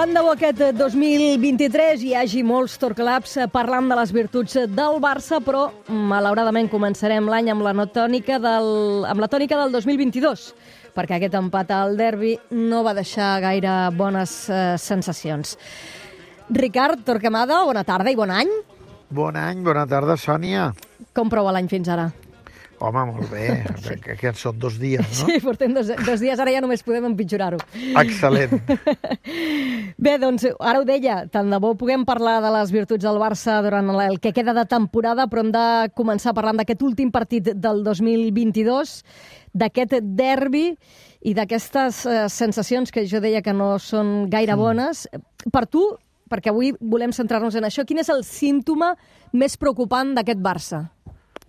Tant de bo aquest 2023 hi hagi molts Torclubs parlant de les virtuts del Barça, però malauradament començarem l'any amb la no tònica del, amb la tònica del 2022, perquè aquest empat al derbi no va deixar gaire bones eh, sensacions. Ricard Torquemada, bona tarda i bon any. Bon any, bona tarda, Sònia. Com prova l'any fins ara? Home, molt bé, sí. que, són dos dies, no? Sí, portem dos, dos dies, ara ja només podem empitjorar-ho. Excel·lent. Bé, doncs, ara ho deia, tant de bo puguem parlar de les virtuts del Barça durant el que queda de temporada, però hem de començar parlant d'aquest últim partit del 2022, d'aquest derbi i d'aquestes eh, sensacions que jo deia que no són gaire bones. Per tu, perquè avui volem centrar-nos en això, quin és el símptoma més preocupant d'aquest Barça?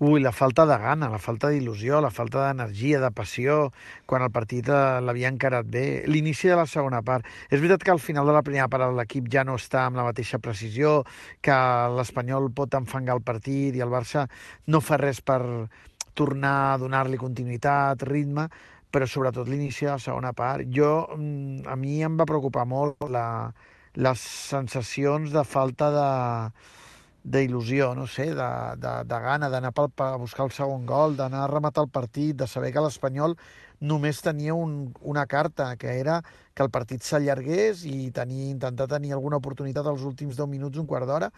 Ui, la falta de gana, la falta d'il·lusió, la falta d'energia, de passió, quan el partit eh, l'havia encarat bé. L'inici de la segona part. És veritat que al final de la primera part l'equip ja no està amb la mateixa precisió, que l'Espanyol pot enfangar el partit i el Barça no fa res per tornar a donar-li continuïtat, ritme, però sobretot l'inici de la segona part. Jo, mm, a mi em va preocupar molt la, les sensacions de falta de d'il·lusió, no sé, de, de, de gana d'anar a buscar el segon gol, d'anar a rematar el partit, de saber que l'Espanyol només tenia un, una carta, que era que el partit s'allargués i tenir, intentar tenir alguna oportunitat als últims 10 minuts, un quart d'hora,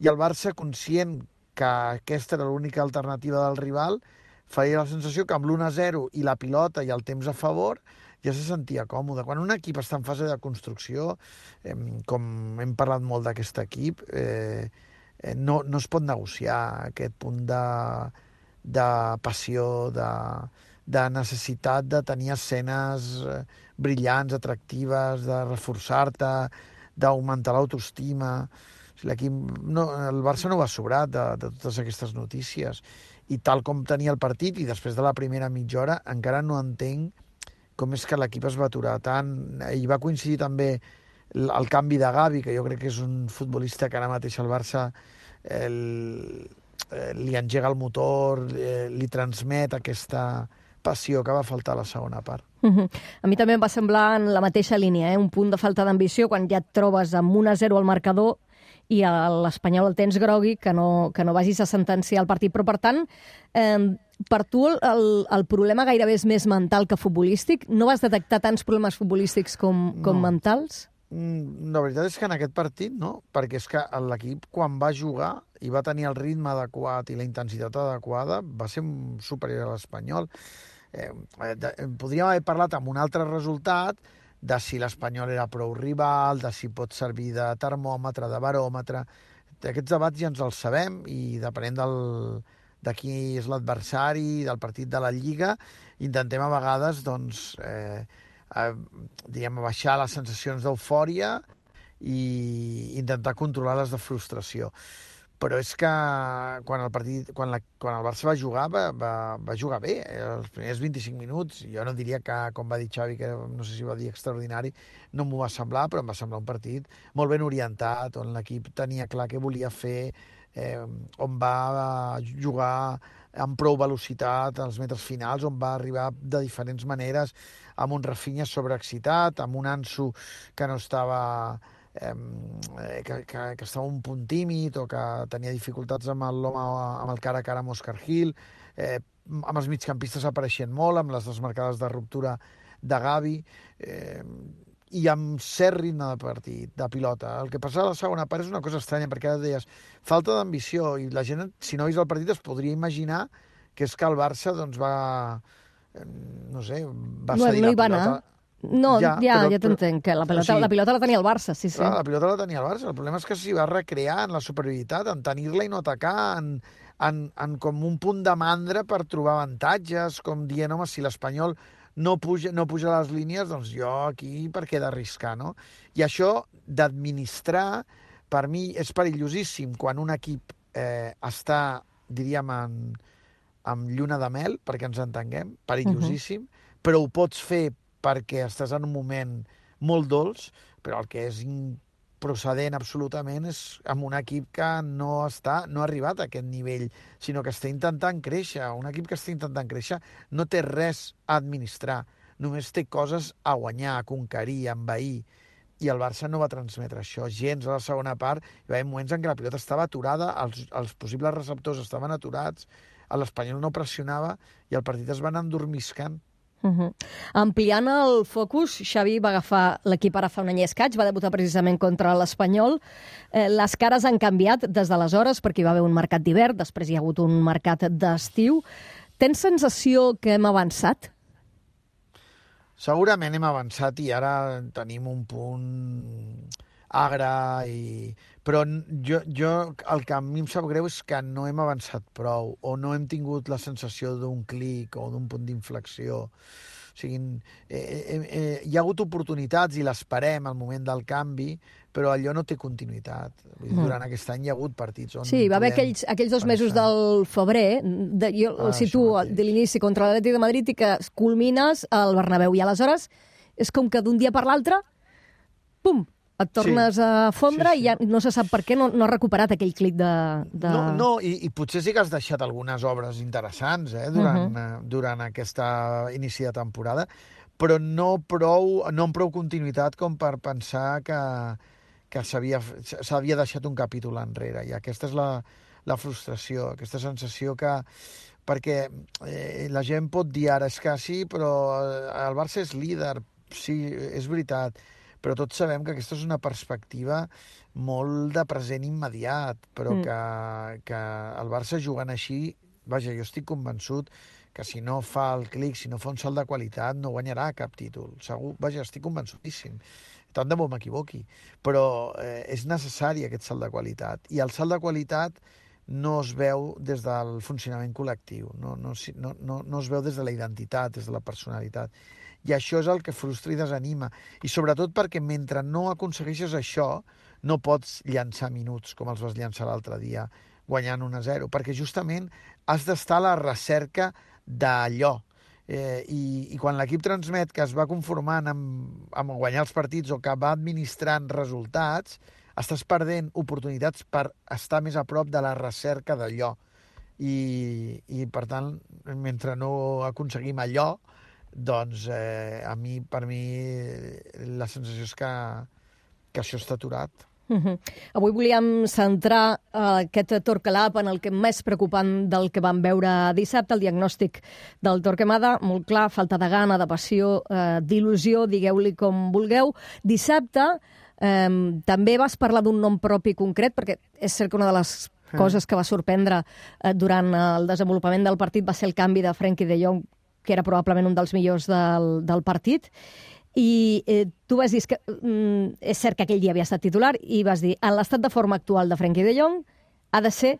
i el Barça, conscient que aquesta era l'única alternativa del rival, feia la sensació que amb l'1-0 i la pilota i el temps a favor ja se sentia còmode. Quan un equip està en fase de construcció, eh, com hem parlat molt d'aquest equip, eh, no, no es pot negociar aquest punt de, de passió, de, de necessitat de tenir escenes eh, brillants, atractives, de reforçar-te, d'augmentar l'autoestima. O sigui, no, el Barça no va sobrat de, de totes aquestes notícies. I tal com tenia el partit, i després de la primera mitja hora, encara no entenc com és que l'equip es va aturar tant. I va coincidir també el, el canvi de Gavi, que jo crec que és un futbolista que ara mateix el Barça el, eh, li engega el motor, eh, li transmet aquesta passió que va faltar a la segona part. Uh -huh. A mi també em va semblar en la mateixa línia, eh? un punt de falta d'ambició quan ja et trobes amb 1-0 al marcador i l'Espanyol el tens grogui, que no, que no vagis a sentenciar el partit. Però, per tant, eh, per tu el, el problema gairebé és més mental que futbolístic? No vas detectar tants problemes futbolístics com, com No. mentals? Mm, La veritat és que en aquest partit no, perquè és que l'equip quan va jugar i va tenir el ritme adequat i la intensitat adequada va ser superior a l'Espanyol. Eh, de, podríem haver parlat amb un altre resultat de si l'Espanyol era prou rival, de si pot servir de termòmetre, de baròmetre... Aquests debats ja ens els sabem i depenent del, de qui és l'adversari, del partit de la Lliga, intentem a vegades doncs, eh, eh, diguem, baixar les sensacions d'eufòria i intentar controlar les de frustració. Però és que quan el, partit, quan la, quan el Barça va jugar, va, va, va jugar bé. eh, Els primers 25 minuts, jo no diria que, com va dir Xavi, que no sé si va dir extraordinari, no m'ho va semblar, però em va semblar un partit molt ben orientat, on l'equip tenia clar què volia fer, eh, on va jugar amb prou velocitat als metres finals, on va arribar de diferents maneres, amb un Rafinha sobreexcitat, amb un Ansu que no estava eh, que, que, que estava un punt tímid o que tenia dificultats amb l'home amb el cara a cara amb Oscar Gil, eh, amb els migcampistes apareixent molt, amb les desmarcades de ruptura de Gavi, eh, i amb cert ritme de partit, de pilota. El que passa a la segona part és una cosa estranya, perquè ara deies, falta d'ambició, i la gent, si no vist el partit, es podria imaginar que és que el Barça doncs, va, no sé, va No, cedir no la va anar. pilota. No, ja, ja, però- ja t'entenc, que la o pilota, sigui, la pilota la tenia el Barça, sí, sí. Clar, la pilota la tenia el Barça. El problema és que s'hi va recrear en la superioritat, en tenir-la i no atacar, en, en, en com un punt de mandra per trobar avantatges, com dient, home, si l'Espanyol no puja, no puja les línies, doncs jo aquí per què d'arriscar, no? I això d'administrar Per mi és perillosíssim quan un equip eh, està, diríem, en, amb lluna de mel, perquè ens entenguem, perillosíssim, uh -huh. però ho pots fer perquè estàs en un moment molt dolç, però el que és procedent absolutament és amb un equip que no està no ha arribat a aquest nivell, sinó que està intentant créixer. Un equip que està intentant créixer no té res a administrar, només té coses a guanyar, a conquerir, a envair i el Barça no va transmetre això gens a la segona part. Hi va haver moments en què la pilota estava aturada, els, els possibles receptors estaven aturats, l'Espanyol no pressionava i el partit es va anar endormiscant. Uh -huh. Ampliant el focus, Xavi va agafar l'equip ara fa un any escaig, va debutar precisament contra l'Espanyol. Eh, les cares han canviat des d'aleshores perquè hi va haver un mercat d'hivern, després hi ha hagut un mercat d'estiu. Tens sensació que hem avançat? Segurament hem avançat i ara tenim un punt agre i... Però jo, jo, el que a mi em sap greu és que no hem avançat prou o no hem tingut la sensació d'un clic o d'un punt d'inflexió. O sigui, eh, eh, eh, hi ha hagut oportunitats i l'esperem al moment del canvi, però allò no té continuïtat. Vull dir, mm. Durant aquest any hi ha hagut partits on... Sí, va haver aquells, aquells dos pensar. mesos del febrer, de, jo ah, el situo de l'inici contra l'Atlètic de Madrid i que culmines al Bernabéu. I aleshores és com que d'un dia per l'altre, pum, et tornes sí. a fondre sí, sí. i ja no se sap per què no, no ha recuperat aquell clic de... de... No, no i, i potser sí que has deixat algunes obres interessants eh, durant, uh -huh. durant aquesta inici de temporada, però no, prou, no amb prou continuïtat com per pensar que, que s'havia deixat un capítol enrere. I aquesta és la, la frustració, aquesta sensació que perquè eh, la gent pot dir ara és que sí, però el Barça és líder, sí, és veritat, però tots sabem que aquesta és una perspectiva molt de present immediat, però mm. que, que el Barça jugant així, vaja, jo estic convençut que si no fa el clic, si no fa un salt de qualitat, no guanyarà cap títol. Segur, vaja, estic convençudíssim. Tant de bo m'equivoqui. Però eh, és necessari aquest salt de qualitat. I el salt de qualitat no es veu des del funcionament col·lectiu, no, no, no, no, no es veu des de la identitat, des de la personalitat. I això és el que frustra i desanima. I sobretot perquè mentre no aconsegueixes això, no pots llançar minuts com els vas llançar l'altre dia, guanyant 1 a 0, perquè justament has d'estar a la recerca d'allò. Eh, i, I quan l'equip transmet que es va conformant amb, amb guanyar els partits o que va administrant resultats, estàs perdent oportunitats per estar més a prop de la recerca d'allò. I, I, per tant, mentre no aconseguim allò, doncs eh, a mi, per mi, la sensació és que, que això està aturat. Uh -huh. Avui volíem centrar uh, aquest Torquelab en el que més preocupant del que vam veure dissabte, el diagnòstic del Torquemada, molt clar, falta de gana, de passió, uh, d'il·lusió, digueu-li com vulgueu. Dissabte um, també vas parlar d'un nom propi concret, perquè és cert que una de les coses que va sorprendre uh, durant el desenvolupament del partit va ser el canvi de Frenkie de Jong que era probablement un dels millors del, del partit, i eh, tu vas dir que mm, és cert que aquell dia havia estat titular i vas dir, en l'estat de forma actual de Frenkie de Jong ha de ser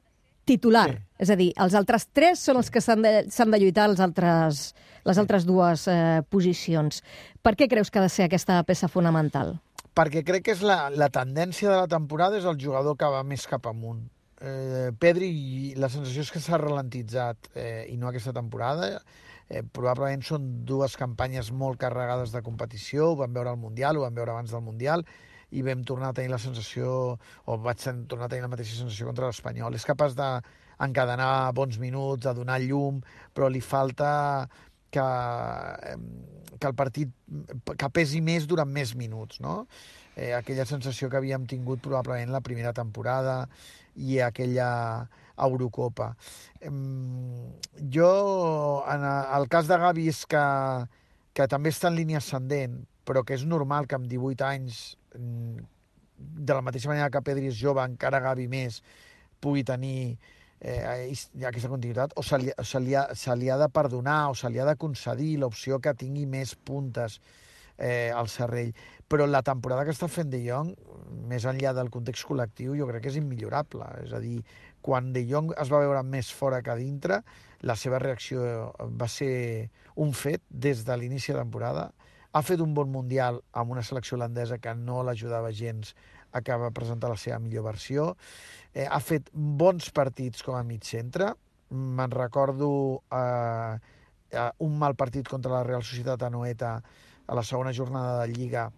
titular. Sí. És a dir, els altres tres són els que s'han de, de lluitar els altres, les altres dues eh, posicions. Per què creus que ha de ser aquesta peça fonamental? Perquè crec que és la, la tendència de la temporada és el jugador que va més cap amunt. Eh, Pedri, la sensació és que s'ha ralentitzat, eh, i no aquesta temporada, eh, probablement són dues campanyes molt carregades de competició, ho vam veure al Mundial, ho vam veure abans del Mundial, i vam tornar a tenir la sensació, o vaig tornar a tenir la mateixa sensació contra l'Espanyol. És capaç d'encadenar bons minuts, de donar llum, però li falta que, que el partit que pesi més durant més minuts, no? Eh, aquella sensació que havíem tingut probablement la primera temporada i aquella Eurocopa. Jo, en el cas de Gavi és que, que també està en línia ascendent, però que és normal que amb 18 anys, mm, de la mateixa manera que Pedri és jove, encara Gavi més, pugui tenir eh, aquesta continuïtat, o se li, se, li ha, se li ha de perdonar o se li ha de concedir l'opció que tingui més puntes eh, al Serrell. Però la temporada que està fent De Jong, més enllà del context col·lectiu, jo crec que és immillorable. És a dir, quan De Jong es va veure més fora que dintre, la seva reacció va ser un fet des de l'inici de temporada. Ha fet un bon Mundial amb una selecció holandesa que no l'ajudava gens acaba de presentar la seva millor versió. Eh, ha fet bons partits com a mig centre. Me'n recordo eh, eh, un mal partit contra la Real Societat Anoeta a la segona jornada de Lliga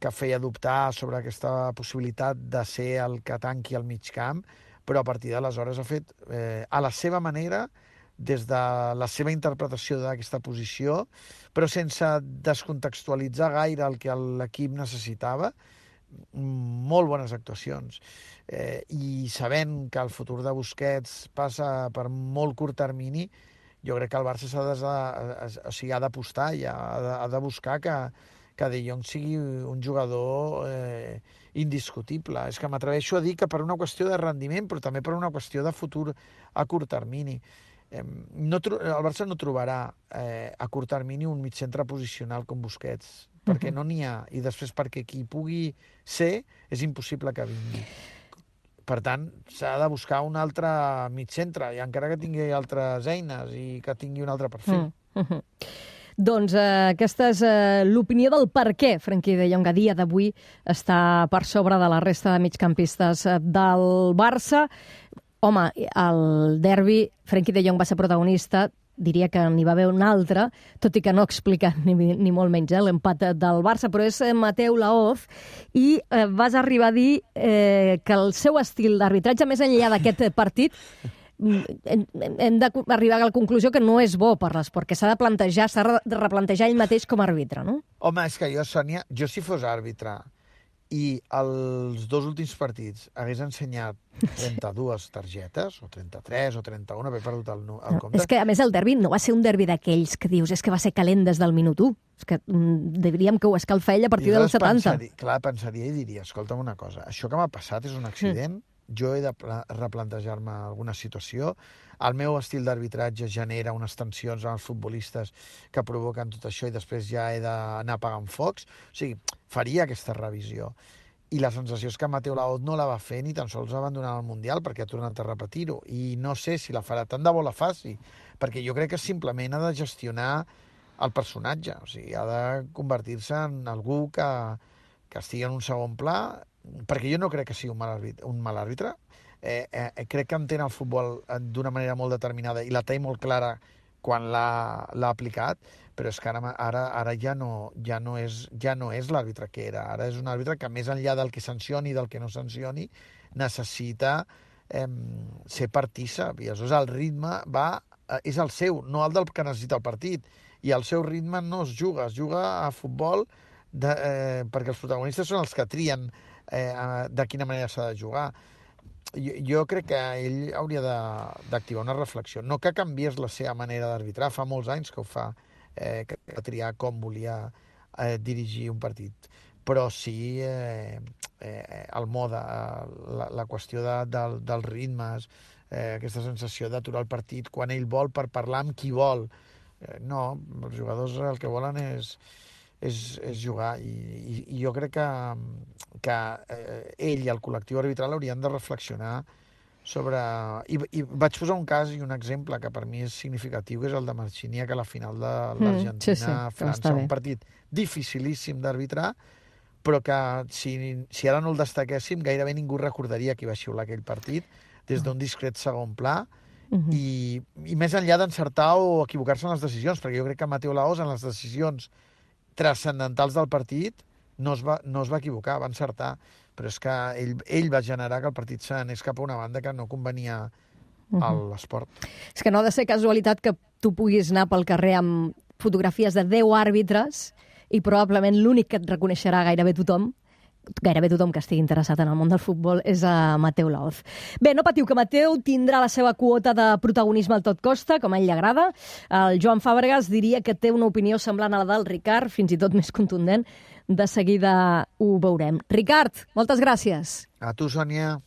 que feia dubtar sobre aquesta possibilitat de ser el que tanqui al mig camp, però a partir d'aleshores ha fet, eh, a la seva manera, des de la seva interpretació d'aquesta posició, però sense descontextualitzar gaire el que l'equip necessitava, molt bones actuacions. Eh, I sabent que el futur de Busquets passa per molt curt termini, jo crec que el Barça s'ha de, o sigui, ha d'apostar i ha de, ha de buscar que, que De Jong sigui un jugador eh, indiscutible. És que m'atreveixo a dir que per una qüestió de rendiment, però també per una qüestió de futur a curt termini. Eh, no, el Barça no trobarà eh, a curt termini un mig centre posicional com Busquets, perquè no n'hi ha, i després perquè qui pugui ser és impossible que vingui. Per tant, s'ha de buscar un altre mig centre, i encara que tingui altres eines i que tingui un altre perfil. Mm -hmm. Doncs eh, aquesta és eh, l'opinió del per què Frenkie de Jong a dia d'avui està per sobre de la resta de migcampistes eh, del Barça. Home, el derbi, Frenkie de Jong va ser protagonista, diria que n'hi va haver un altre, tot i que no explica ni, ni molt menys eh, l'empat del Barça, però és eh, Mateu Laoz, i eh, vas arribar a dir eh, que el seu estil d'arbitratge, més enllà d'aquest partit, mm, hem, hem d'arribar a la conclusió que no és bo per l'esport, que s'ha de plantejar, s'ha de replantejar ell mateix com a àrbitre, no? Home, és que jo, Sònia, jo si fos àrbitre i els dos últims partits hagués ensenyat 32 targetes, o 33, o 31, haver perdut el, el compte... És que, a més, el derbi no va ser un derbi d'aquells que dius és que va ser calent des del minut 1. És que mm, diríem que ho escalfa ell a partir del 70. Pensaria, clar, pensaria i diria, escolta'm una cosa, això que m'ha passat és un accident, mm jo he de replantejar-me alguna situació. El meu estil d'arbitratge genera unes tensions amb els futbolistes que provoquen tot això i després ja he d'anar apagant focs. O sigui, faria aquesta revisió. I la sensació és que Mateu Laot no la va fer ni tan sols abandonar el Mundial perquè ha tornat a repetir-ho. I no sé si la farà, tant de bo la faci, perquè jo crec que simplement ha de gestionar el personatge. O sigui, ha de convertir-se en algú que, que estigui en un segon pla perquè jo no crec que sigui un mal àrbitre, un mal àrbitre. Eh, eh, crec que entén el futbol eh, d'una manera molt determinada i la té molt clara quan l'ha aplicat, però és que ara, ara, ara ja no, ja no és, ja no és l'àrbitre que era. Ara és un àrbitre que, més enllà del que sancioni i del que no sancioni, necessita eh, ser partícip. I aleshores el ritme va, eh, és el seu, no el del que necessita el partit. I el seu ritme no es juga, es juga a futbol de, eh, perquè els protagonistes són els que trien eh, de quina manera s'ha de jugar. Jo, jo crec que ell hauria d'activar una reflexió. No que canviés la seva manera d'arbitrar, fa molts anys que ho fa, eh, que, triar com volia eh, dirigir un partit però sí eh, eh, el mode, la, la qüestió de, de, dels ritmes, eh, aquesta sensació d'aturar el partit quan ell vol per parlar amb qui vol. Eh, no, els jugadors el que volen és, és, és jugar. I, i, i jo crec que, que eh, ell i el col·lectiu arbitral haurien de reflexionar sobre... I, I vaig posar un cas i un exemple que per mi és significatiu, que és el de Marchinia, que a la final de l'Argentina-França, mm, sí, sí, un partit dificilíssim d'arbitrar, però que si, si ara no el destaquéssim, gairebé ningú recordaria qui va xiular aquell partit, des d'un discret segon pla, uh -huh. i, i més enllà d'encertar o equivocar-se en les decisions, perquè jo crec que Mateo Laos en les decisions transcendentals del partit no es, va, no es va equivocar, va encertar, però és que ell, ell va generar que el partit s'anés cap a una banda que no convenia a l'esport. Uh -huh. És que no ha de ser casualitat que tu puguis anar pel carrer amb fotografies de 10 àrbitres i probablement l'únic que et reconeixerà gairebé tothom gairebé tothom que estigui interessat en el món del futbol és a Mateu Laoz. Bé, no patiu, que Mateu tindrà la seva quota de protagonisme al tot costa, com a ell li agrada. El Joan Fàbregas diria que té una opinió semblant a la del Ricard, fins i tot més contundent. De seguida ho veurem. Ricard, moltes gràcies. A tu, Sònia.